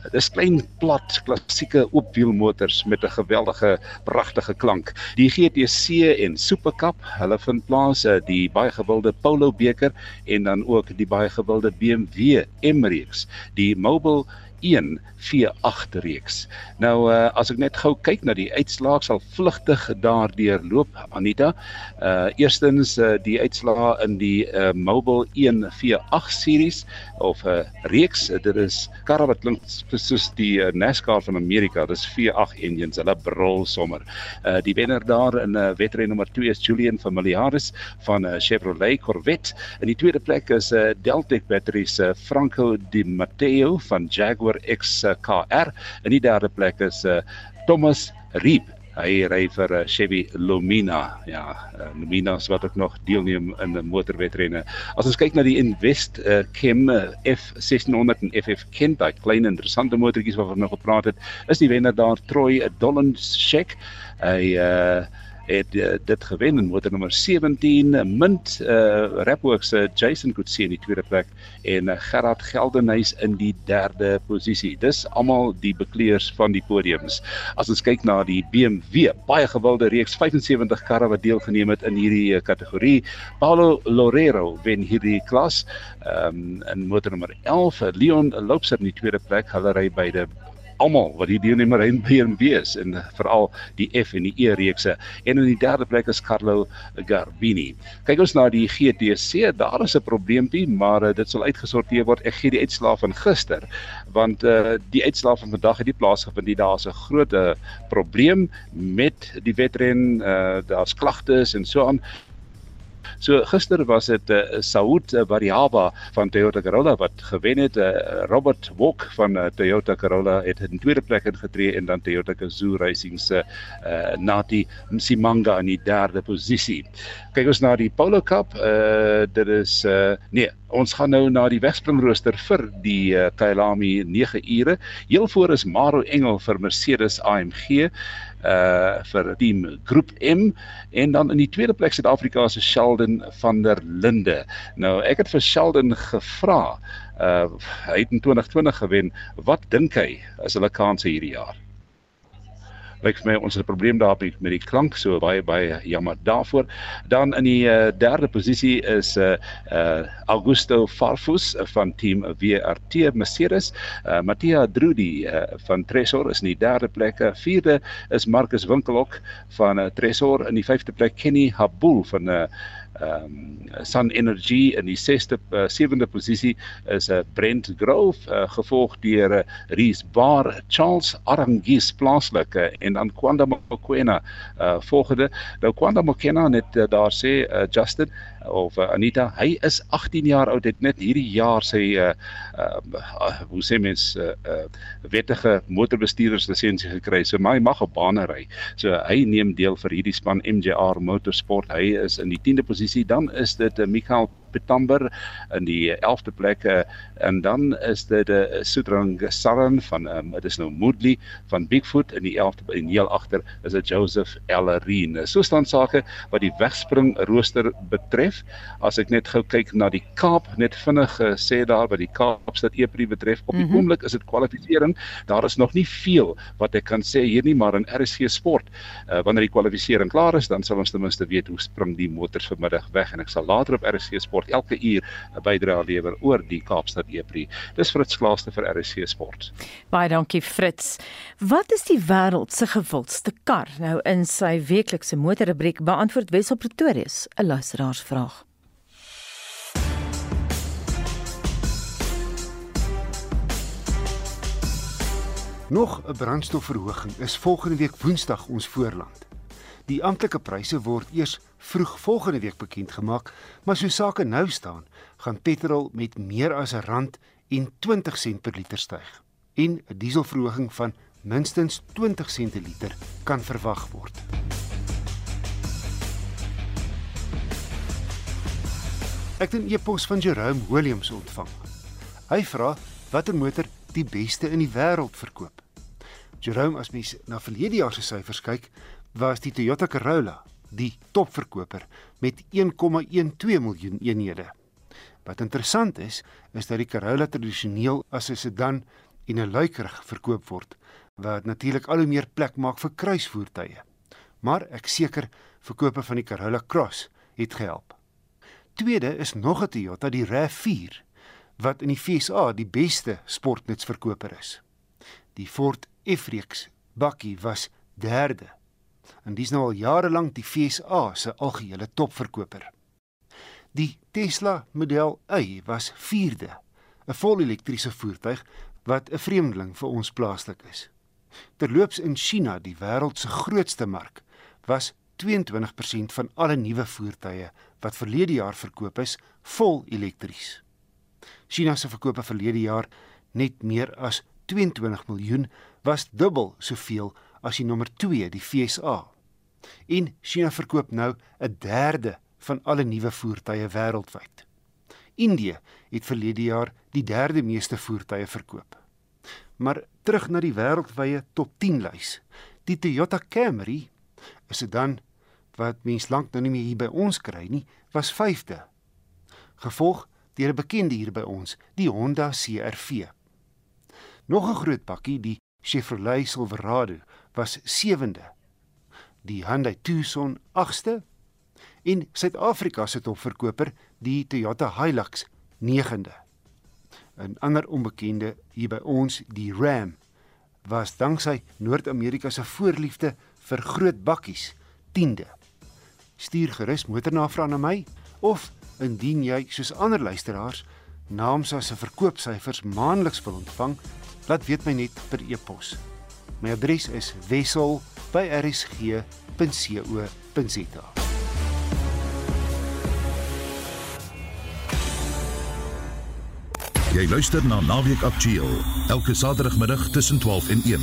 Dis klein plat klassieke oopwielmotors met 'n geweldige pragtige klank. Die GTC en Super Cup, hulle vind plaas eh, die baie gewilde Polo beker en dan ook die baie gewilde BMW M-reeks. Die Mobile 1 V8 reeks. Nou uh, as ek net gou kyk na die uitslae sal vlugtig daardeur loop Anita. Uh eerstens uh, die uitslae in die uh, Mobile 1 V8 series of 'n uh, reeks. Dit is karre wat klink soos die uh, NASCAR van Amerika. Dis V8 engines. Hulle brul sommer. Uh die wenner daar in uh, wedren nommer 2 is Julian Familiaris van uh, Chevrolet Corvette. In die tweede plek is uh, Deltec batteries uh, Franco Di Matteo van Jaguar X uh, KR. In die derde plek is uh, Thomas Reep. Hy ry vir uh, Chevy Lumina. Ja, uh, Lumina is wat ook nog deelneem in motorwedrenne. As ons kyk na die Invest uh, Chem F1600 en FF Kent, daai klein interessante motortjies waarvan ons gepraat het, is die wenner daar Troy Dolenschek. Hy uh het uh, dit gewen in motor nommer 17 uh, Mint uh, Rapworks se uh, Jason Coetzee in die tweede plek en uh, Gerard Geldenhuys in die derde posisie. Dis almal die bekleers van die podiums. As ons kyk na die BMW, baie gewilde reeks 75 karre wat deelgeneem het in hierdie uh, kategorie. Paulo Lorero wen hierdie klas um, in motor nommer 11. Leon Loubser in die tweede plek. Hulle ry beide almal wat hier deelnemer in BMW is en veral die F en die E reekse en in die derde plek is Carlo Garbini. Kyk ons na die GTC, daar is 'n probleempie, maar uh, dit sal uitgesorteer word. Ek gee die uitslae van gister want uh, die uitslae van vandag het nie plaasgevind nie. Daar's 'n groot uh, probleem met die wedren, uh, daar's klagtes en so aan. So gister was dit uh, Saud Variaba van Toyota Corolla wat gewen het. Uh, Robert Walk van uh, Toyota Corolla het in tweede plek ingetree en dan Toyota Gazoo Racing se uh, Nati Msimanga in die derde posisie. Kyk ons na die Polo Cup. Uh, dit is uh, nee, ons gaan nou na die wegspringrooster vir die uh, Kyalami 9 ure. Heel voor is Maro Engel vir Mercedes AMG uh vir team groep M en dan in die tweede plek Suid-Afrika se Sheldon van der Linde. Nou ek het vir Sheldon gevra, uh hy het in 2020 gewen. Wat dink hy as hulle kanse hierdie jaar? Lyk vir my ons het 'n probleem daar met die klank so baie baie jammer daarvoor. Dan in die uh, derde posisie is uh, uh Augusto Farfus van team WRT Mercedes. Uh Mattia Drudi uh, van Tresor is in die derde plek. Vierde is Marcus Winkelhoek van uh, Tresor in die vyfde plek Kenny Habul van uh ehm um, Sun Energy in die 6ste uh, 7de posisie is 'n uh, Brent Grove uh, gevolg deur uh, Rees Bar Charles Arangis plaaslike uh, en dan Kwanda Mokwena uh, volgende. Nou Kwanda Mokwena net uh, daar sê uh, Justin of uh, Anita hy is 18 jaar oud het net hierdie jaar sy uh, uh, hoe sê mens uh, uh, wettige motorbestuurders lisensie gekry. So maar hy mag op bane ry. So hy neem deel vir hierdie span MJR Motorsport. Hy is in die 10de posisie dan is dit uh, Michael Petamber in die 11de plek en dan is dit 'n uh, Sudrang Saran van um, dit is nou Moodley van Bigfoot in die 11de en heel agter is dit Joseph Ellerine. So staan sake wat die wegspring rooster betref. As ek net gou kyk na die Kaap net vinnig uh, sê daar by die Kaapstad Epri betref op die mm -hmm. oomblik is dit kwalifisering. Daar is nog nie veel wat ek kan sê hier nie maar in RSG Sport uh, wanneer die kwalifisering klaar is dan sal ons ten minste weet hoe spring die motors vanmiddag weg en ek sal later op RSG Sport word elke uur 'n bydrae lewer oor die Kaapstad Epri. Dis Fritz Klaaste vir RSC Sport. Baie dankie Fritz. Wat is die wêreld se gewildste kar? Nou in sy weeklikse motorrubriek beantwoord Wessel Pretorius 'n luisteraarsvraag. Nog 'n brandstofverhoging is volgende week Woensdag ons voorland. Die amptelike pryse word eers vroeg volgende week bekend gemaak, maar so sake nou staan, gaan petrol met meer as 'n rand en 20 sent per liter styg en 'n dieselverhoging van minstens 20 sent per liter kan verwag word. Ek het 'n e-pos van Jerome Williams ontvang. Hy vra watter motor die beste in die wêreld verkoop. Jerome, as mens na verlede jaar se syfers kyk, was die Toyota Corolla die topverkoper met 1,12 miljoen eenhede. Wat interessant is, is dat die Corolla tradisioneel as 'n sedan en 'n luikerig verkoop word, wat natuurlik al hoe meer plek maak vir kruisvoertuie. Maar ek seker verkope van die Corolla Cross het gehelp. Tweede is nog 'n Toyota, die RAV4, wat in die FSA die beste sportnutsverkoper is. Die Ford F-reeks bakkie was derde. En dis nou al jare lank die FSA se algehele topverkoper. Die Tesla Model Y was vierde, 'n volelektriese voertuig wat 'n vreemdeling vir ons plaaslik is. Terloops in China, die wêreld se grootste mark, was 22% van alle nuwe voertuie wat verlede jaar verkoop is, vol elektries. China se verkope verlede jaar net meer as 22 miljoen was dubbel soveel as die nommer 2, die FSA. En China verkoop nou 'n derde van alle nuwe voertuie wêreldwyd. Indië het verlede jaar die derde meeste voertuie verkoop. Maar terug na die wêreldwye top 10 lys. Die Toyota Camry, 'n sedan wat mens lank nou nie meer hier by ons kry nie, was 5de. Gevolg deur 'n bekende hier by ons, die Honda CR-V. Nog 'n groot bakkie, die Chevrolet Silverado, was 7de. Die Hyundai Tucson 8ste en Suid-Afrika se topverkoper, die Toyota Hilux 9de. 'n Ander onbekende hier by ons, die Ram, was danksy Noord-Amerika se voorliefde vir groot bakkies 10de. Stuur gerus motornavraag na my of indien jy soos ander luisteraars Naamsa se verkoopsyfers maandeliks wil ontvang, laat weet my net per e-pos. My adres is wissel@rsg.co.za. Jy luister na Naweek Aktueel elke Saterdagmiddag tussen 12 en 1.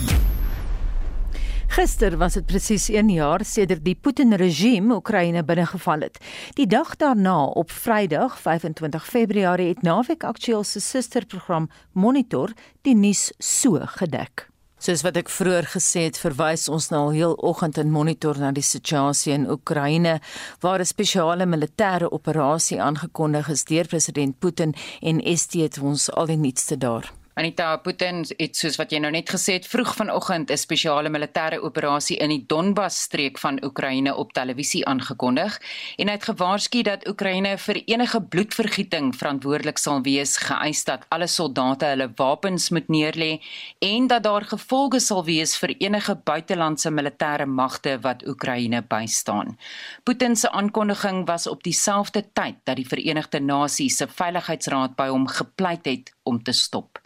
Gister was dit presies 1 jaar sedert die Putin-regime Oekraïne binnegeval het. Die dag daarna, op Vrydag, 25 Februarie, het Naweek Aktueel se susterprogram Monitor die nuus so gedek. Soos wat ek vroeër gesê het, verwys ons nou al heel oggend in monitor na die situasie in Oekraïne waar 'n spesiale militêre operasie aangekondig is deur president Putin en ST het ons al die nuutste daar. Anita Putin het soos wat jy nou net gesê het vroeg vanoggend 'n spesiale militêre operasie in die Donbas streek van Oekraïne op televisie aangekondig en hy het gewaarsku dat Oekraïne vir enige bloedvergieting verantwoordelik sal wees, geëis dat alle soldate hulle wapens moet neerlê en dat daar gevolge sal wees vir enige buitelandse militêre magte wat Oekraïne bystaan. Putin se aankondiging was op dieselfde tyd dat die Verenigde Nasies se Veiligheidsraad by hom gepleit het om te stop.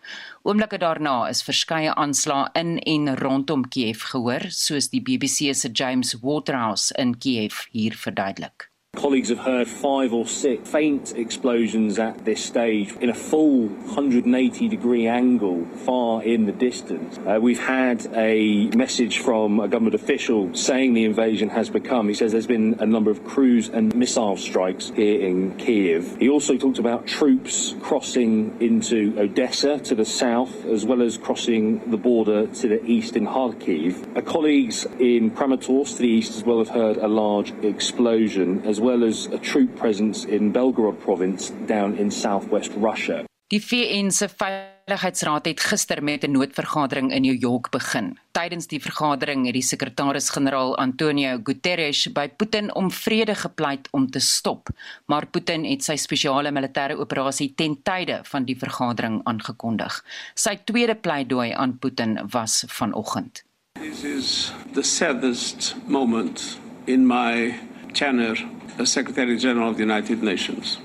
Oomblikke daarna is verskeie aanslae in en rondom Kiev gehoor, soos die BBC se James Waterhouse in Kiev hier verduidelik. Colleagues have heard five or six faint explosions at this stage in a full 180 degree angle far in the distance. Uh, we've had a message from a government official saying the invasion has become, he says there's been a number of cruise and missile strikes here in Kiev. He also talked about troops crossing into Odessa to the south, as well as crossing the border to the east in Kharkiv. Our colleagues in Kramatorsk to the east as well have heard a large explosion, as well as a troop presence in Belgorod province down in southwest Russia. Die VN se Veiligheidsraad het gister met 'n noodvergadering in New York begin. Tydens die vergadering het die sekretaris-generaal Antonio Guterres by Putin om vrede gepleit om te stop, maar Putin het sy spesiale militêre operasie ten tye van die vergadering aangekondig. Sy tweede pleidooi aan Putin was vanoggend. This is the saddest moment in my tenure Secretary General of the United Nations.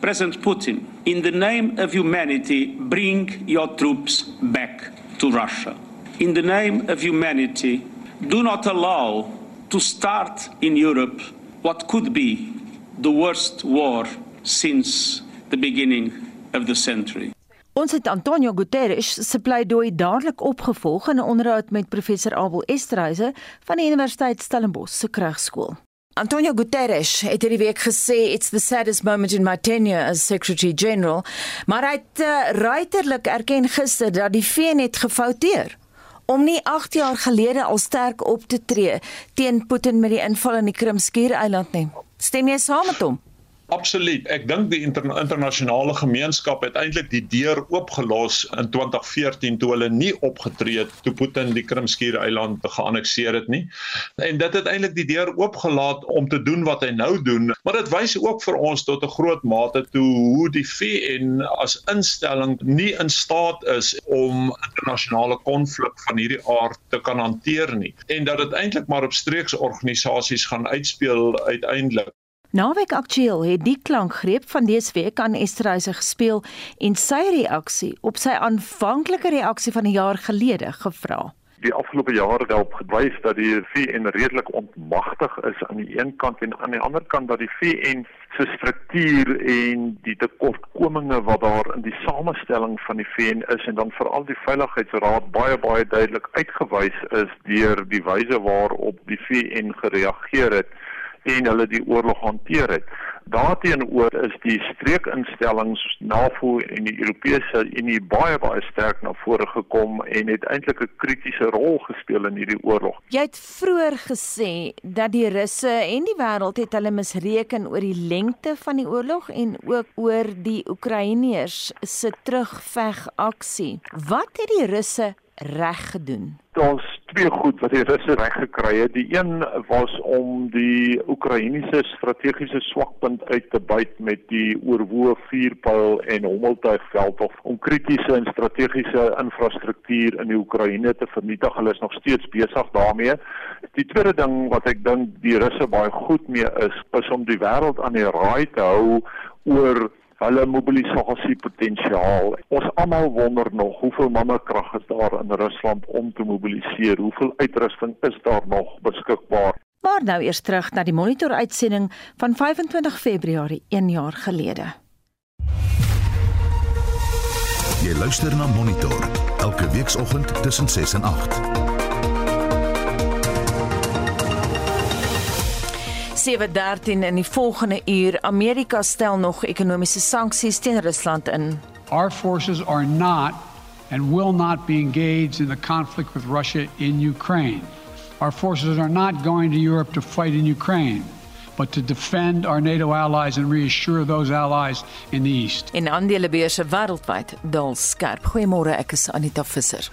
President Putin, in the name of humanity, bring your troops back to Russia. In the name of humanity, do not allow to start in Europe what could be the worst war since the beginning of the century. Ons het Antonio Guterres se pleidooi dadelik opgevolg in 'n onderhoud met professor Abel Esterhuise van die Universiteit Stellenbosch se Kragskool. Antonio Guterres het hierdie week gesê it's the saddest moment in my tenure as Secretary General, maar hy het uh, ruiterlik erken gister dat die VN het gefouteer om nie 8 jaar gelede al sterk op te tree teen Putin met die inval in die Krimskiereiland nie. Stem jy saam met hom? Absoluut. Ek dink die interna internasionale gemeenskap het eintlik die deur oopgelos in 2014 toe hulle nie opgetree het toe Putin die Krimskiereiland geannekteer het nie. En dit het eintlik die deur oopgelaat om te doen wat hy nou doen, maar dit wys ook vir ons tot 'n groot mate toe hoe die VN as instelling nie in staat is om internasionale konflik van hierdie aard te kan hanteer nie en dat dit eintlik maar op streeksorganisasies gaan uitspeel uiteindelik. Naweek Aktueel het die klankgreep van dese week aan Esterhuise gespeel en sy reaksie op sy aanvanklike reaksie van 'n jaar gelede gevra. Die afgelope jare het gewys dat die VN redelik ontmagtig is aan die een kant en aan die ander kant dat die VN se struktuur en die tekortkominge wat daar in die samestelling van die VN is en dan veral die Veiligheidsraad baie baie duidelik uitgewys is deur die wyse waarop die VN gereageer het en hulle die oorlog hanteer het. Daarteenoor is die streekinstellings NAVO en die Europese Unie baie baie sterk na vore gekom en het eintlik 'n kritiese rol gespeel in hierdie oorlog. Jy het vroeër gesê dat die Russe en die wêreld het hulle misreken oor die lengte van die oorlog en ook oor die Oekraïners se terugveg aksie. Wat het die Russe reg gedoen? Daar's twee goed wat die Russe reg gekry het. Die een was om die Oekraïense strategiese swakpunt uit te byt met die oorwoë vuurpyl en hommeltuigveld of om kritiese en strategiese infrastruktuur in die Oekraïne te vernietig. Hulle is nog steeds besig daarmee. Die tweede ding wat ek dink die Russe baie goed mee is, is om die wêreld aan die raai te hou oor hulle mobilisasiepotensiaal. Ons almal wonder nog hoeveel mannekrag is daar in Rusland om te mobiliseer? Hoeveel uitrusting is daar nog beskikbaar? Maar nou eers terug na die monitor uitsending van 25 Februarie 1 jaar gelede. Jy luister na Monitor elke weekoggend tussen 6 en 8. 7:13 in die volgende uur Amerika stel nog ekonomiese sanksies teen Rusland in. Our forces are not and will not be engaged in the conflict with Russia in Ukraine. Our forces are not going to Europe to fight in Ukraine, but to defend our NATO allies and reassure those allies in the east. In aandelebeurse wêreldwyd daal skerp. Goeiemôre, ek is Anita Visser.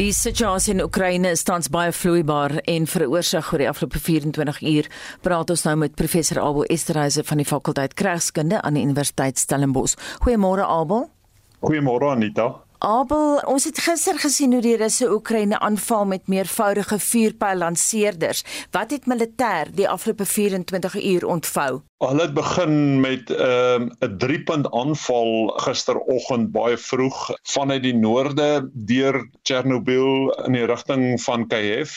Die situasie in Oekraïne is tans baie vloeibaar en veroorsaak oor die afgelope 24 uur. Praat ons nou met professor Abel Esterhuise van die fakulteit Kragskunde aan die Universiteit Stellenbosch. Goeiemôre Abel. Goeiemôre Anita. Abel, ons het gister gesien hoe die Russe Oekraïne aanval met meervoudige vuurpyllanseerders. Wat het militêr die afgelope 24 uur ontvou? Hulle het begin met 'n um, 'n driepunt aanval gisteroggend baie vroeg vanuit die noorde deur Chernobyl in die rigting van Kiev,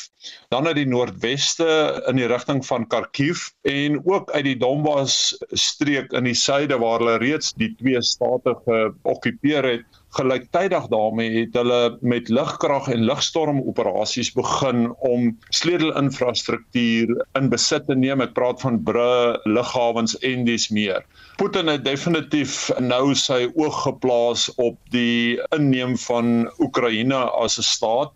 dan uit die noordweste in die rigting van Kharkiv en ook uit die Donbas streek in die suide waar hulle reeds die twee state geokkupeer het gelyktydig daarmee het hulle met lugkrag en lugstorm operasies begin om sleutelinfrastruktuur in besit te neem. Ek praat van brûe, lughawens en dis meer. Putin het definitief nou sy oog geplaas op die inneem van Oekraïne as 'n staat.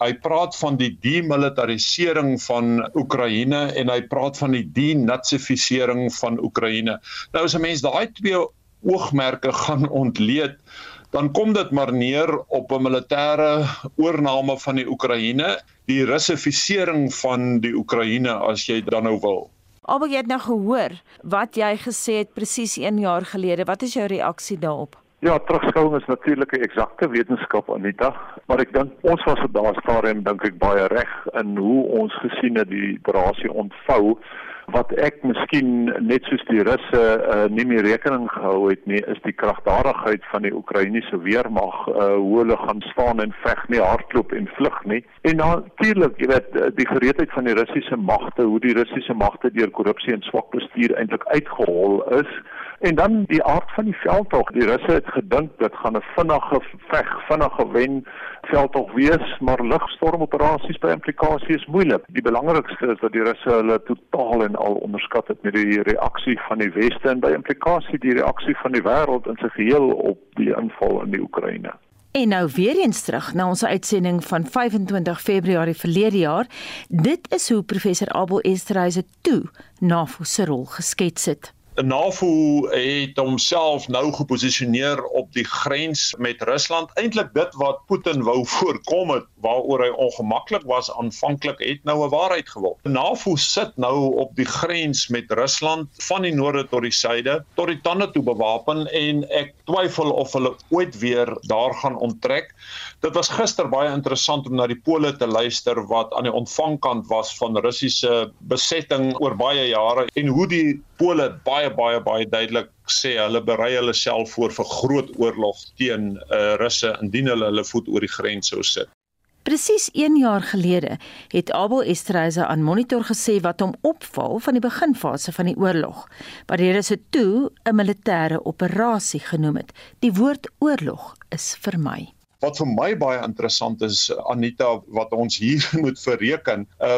Hy praat van die demilitarisering van Oekraïne en hy praat van die denazifisering van Oekraïne. Nou as 'n mens daai twee oogmerke gaan ontleed, dan kom dit maar neer op 'n militêre oorneem van die Oekraïne, die russifisering van die Oekraïne as jy dan nou wil. Albei jy het nou gehoor wat jy gesê het presies 1 jaar gelede. Wat is jou reaksie daarop? Ja, terugskouing is natuurlik 'n eksakte wetenskap Anita, maar ek dink ons was op daardie stadium dink ek baie reg in hoe ons gesien het die operasie ontvou wat ek miskien net soos die Russe uh, nie meer rekening gehou het nie is die kragtadigheid van die Oekraïense weermag uh, hoe hulle gaan staan en veg nie hardloop en vlug nie. En natuurlik jy weet eh, die gereedheid van die Russiese magte hoe die Russiese magte deur korrupsie en swak bestuur eintlik uitgehol is En dan die aard van die veldtog. Die Russe het gedink dit gaan 'n vinnige veg, vinnige wen veldtog wees, maar lugstormoperasies by implikasie is moeilik. Die belangrikste is dat die Russe hulle totaal en al onderskat het met die reaksie van die weste en by implikasie die reaksie van die wêreld in sy geheel op die inval in die Oekraïne. En nou weer eens terug na ons uitsending van 25 Februarie verlede jaar. Dit is hoe professor Abel Esterhuise toe NAVO se rol geskets het. NAVO het homself nou geposisioneer op die grens met Rusland. Eintlik dit wat Putin wou voorkom het waaroor hy ongemaklik was aanvanklik het nou 'n waarheid geword. NAVO sit nou op die grens met Rusland van die noorde tot die suide tot die tande toe bewapen en ek twyfel of hulle ooit weer daar gaan onttrek. Dit was gister baie interessant om na die pole te luister wat aan die ontvangkant was van Russiese besetting oor baie jare en hoe die pole baie baie baie duidelik sê hulle berei hulle self voor vir groot oorlog teen uh, Russe indien hulle hulle voet oor die grens sou sit. Presies 1 jaar gelede het Abel Esterhuise aan Monitor gesê wat hom opval van die beginfase van die oorlog, wat die Russe toe 'n militêre operasie genoem het. Die woord oorlog is vir my Wat vir my baie interessant is Anita wat ons hier moet verreken, uh,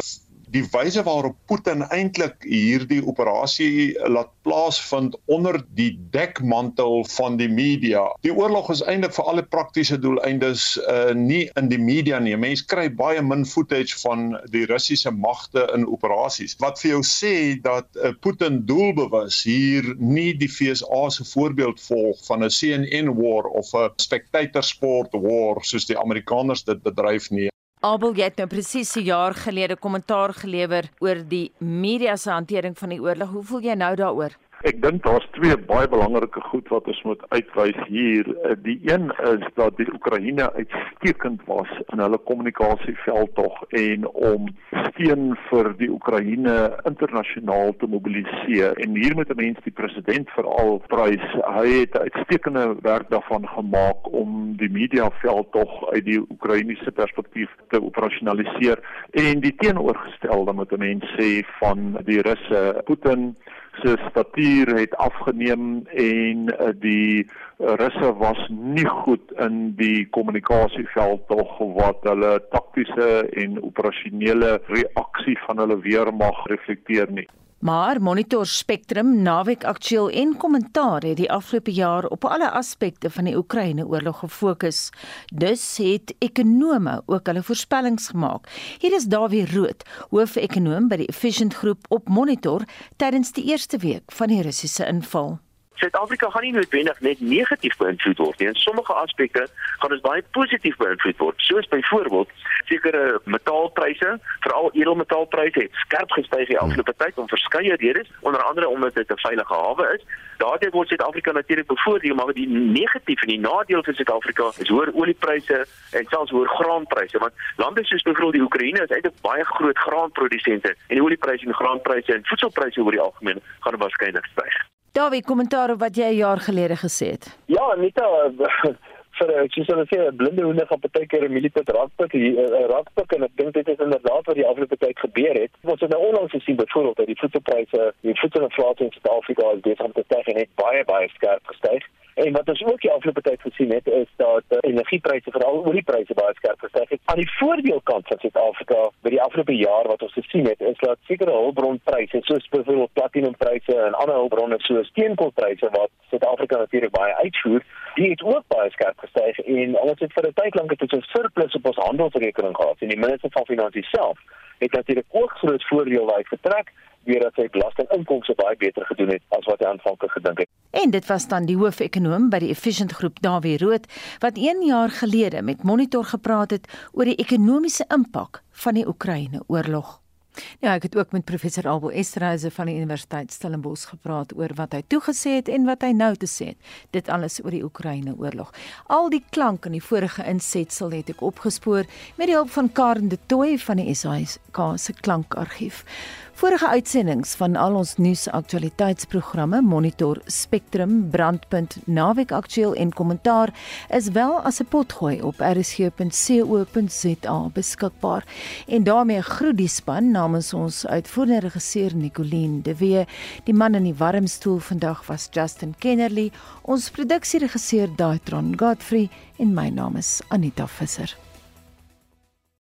die wyse waarop Putin eintlik hierdie operasie laat plaasvind onder die dekmantel van die media. Die oorlog is eintlik vir alle praktiese doeleindes uh nie in die media nie. Mense kry baie min footage van die Russiese magte in operasies. Wat vir jou sê dat uh, Putin doelbewus hier nie die FSA se voorbeeld volg van 'n CNN war of 'n spectator sport war soos die Amerikaners dit bedryf nie. Abel, jy het nou presies 'n jaar gelede kommentaar gelewer oor die media se hantering van die oorlog. Hoe voel jy nou daaroor? Ek dink daar's twee baie belangrike goed wat ons moet uitwys hier. Eh, die een is dat die Oekraïne uitstekend was in hulle kommunikasieveld tog en om steun vir die Oekraïne internasionaal te mobiliseer. En hier moet 'n mens die president veral prys. Hy het uitstekende werk daarvan gemaak om die mediaveld tog uit die Oekraïense perspektief te operasionaliseer en die teenoorgestelde moet 'n mens sê van die Russe. Putin se statuur het afgeneem en uh, die Russe was nie goed in die kommunikasieveld tog wat hulle taktiese en operasionele reaksie van hulle weermag reflekteer nie. Maar Monitor Spectrum, Naweek Aktueel en Kommentaar het die afgelope jaar op alle aspekte van die Oekraïne-oorlog gefokus. Dus het ekonome ook hulle voorspellings gemaak. Hier is Dawie Rood, hoof-ekonoom by die Efficient Groep op Monitor tydens die eerste week van die Russiese inval. Suid-Afrika gaan nie noodwendig net negatief beïnvloed word nie. In sommige aspekte gaan dit baie positief beïnvloed word. Soos byvoorbeeld sekere metaalpryse, veral edelmetaalpryse het skerp gestyg die afgelope tyd om verskeie redes, onder andere omdat dit 'n veilige hawe is. Daardie word Suid-Afrika natuurlik bevoordeel, maar die negatief en die nadeel vir Suid-Afrika is hoër oliepryse en selfs hoër graanpryse, want lande soos byvoorbeeld die Oekraïne is eintlik baie groot graanprodusente en die oliepryse en graanpryse en voedselpryse oor die algemeen gaan waarskynlik styg. Dawie, kommentaar op wat jy 'n jaar gelede gesê het. Ja, Anita, vir ek sê hulle sê 'n blinde hoender gaan partykeer 'n milipet rakpik, 'n rakpik en ek dink dit is inderdaad wat die afgelope tyd gebeur het. Ons het nou onlangs gesien byvoorbeeld dat die voedselpryse, die voedselinflasie in Suid-Afrika is besig om te styg en het baie baie skerp gestyg. En wat ons ook die afgelope tyd gesien het is dat uh, energiepryse veral oliepryse baie skerp gestyg het. Aan die voordeelkant van Suid-Afrika by die afgelope jaar wat ons gesien het, is dat sekere hulpbronpryse soos byvoorbeeld platinumpryse en ander hulpbronne soos steenkoolpryse wat Suid-Afrika natuurlik baie uitvoer, die het ook baie skerp gestyg en ons het vir 'n tyd lank het ons 'n surplus op ons handelsrekening gehad en die minister van finansies self het natuurlik ook groot voordeel uit getrek deurdat sy belastinginkomste baie beter gedoen het as wat hy aanvanklik gedink het. En dit was dan die hoofekonoom by die Efficient Groep, Dawie Rood, wat 1 jaar gelede met Monitor gepraat het oor die ekonomiese impak van die Oekraïne-oorlog. Ja, ek het ook met professor Abel Esterhuise van die Universiteit Stellenbosch gepraat oor wat hy toegesê het en wat hy nou te sê het. Dit alles oor die Oekraïne-oorlog. Al die klank in die vorige insetsel het ek opgespoor met die hulp van Karen de Tooy van die SAIK se klankargief. Vorige uitsendings van al ons nuusaktualiteitsprogramme Monitor Spectrum, Brandpunt, Naweek Aktueel en Kommentaar is wel as 'n potgooi op rsg.co.za beskikbaar. En daarmee groet die span namens ons uitvoerende regisseur Nicoline de Wee. Die man in die warm stoel vandag was Justin Kennerly, ons produksieregisseur Daitron Godfrey en my naam is Anita Visser.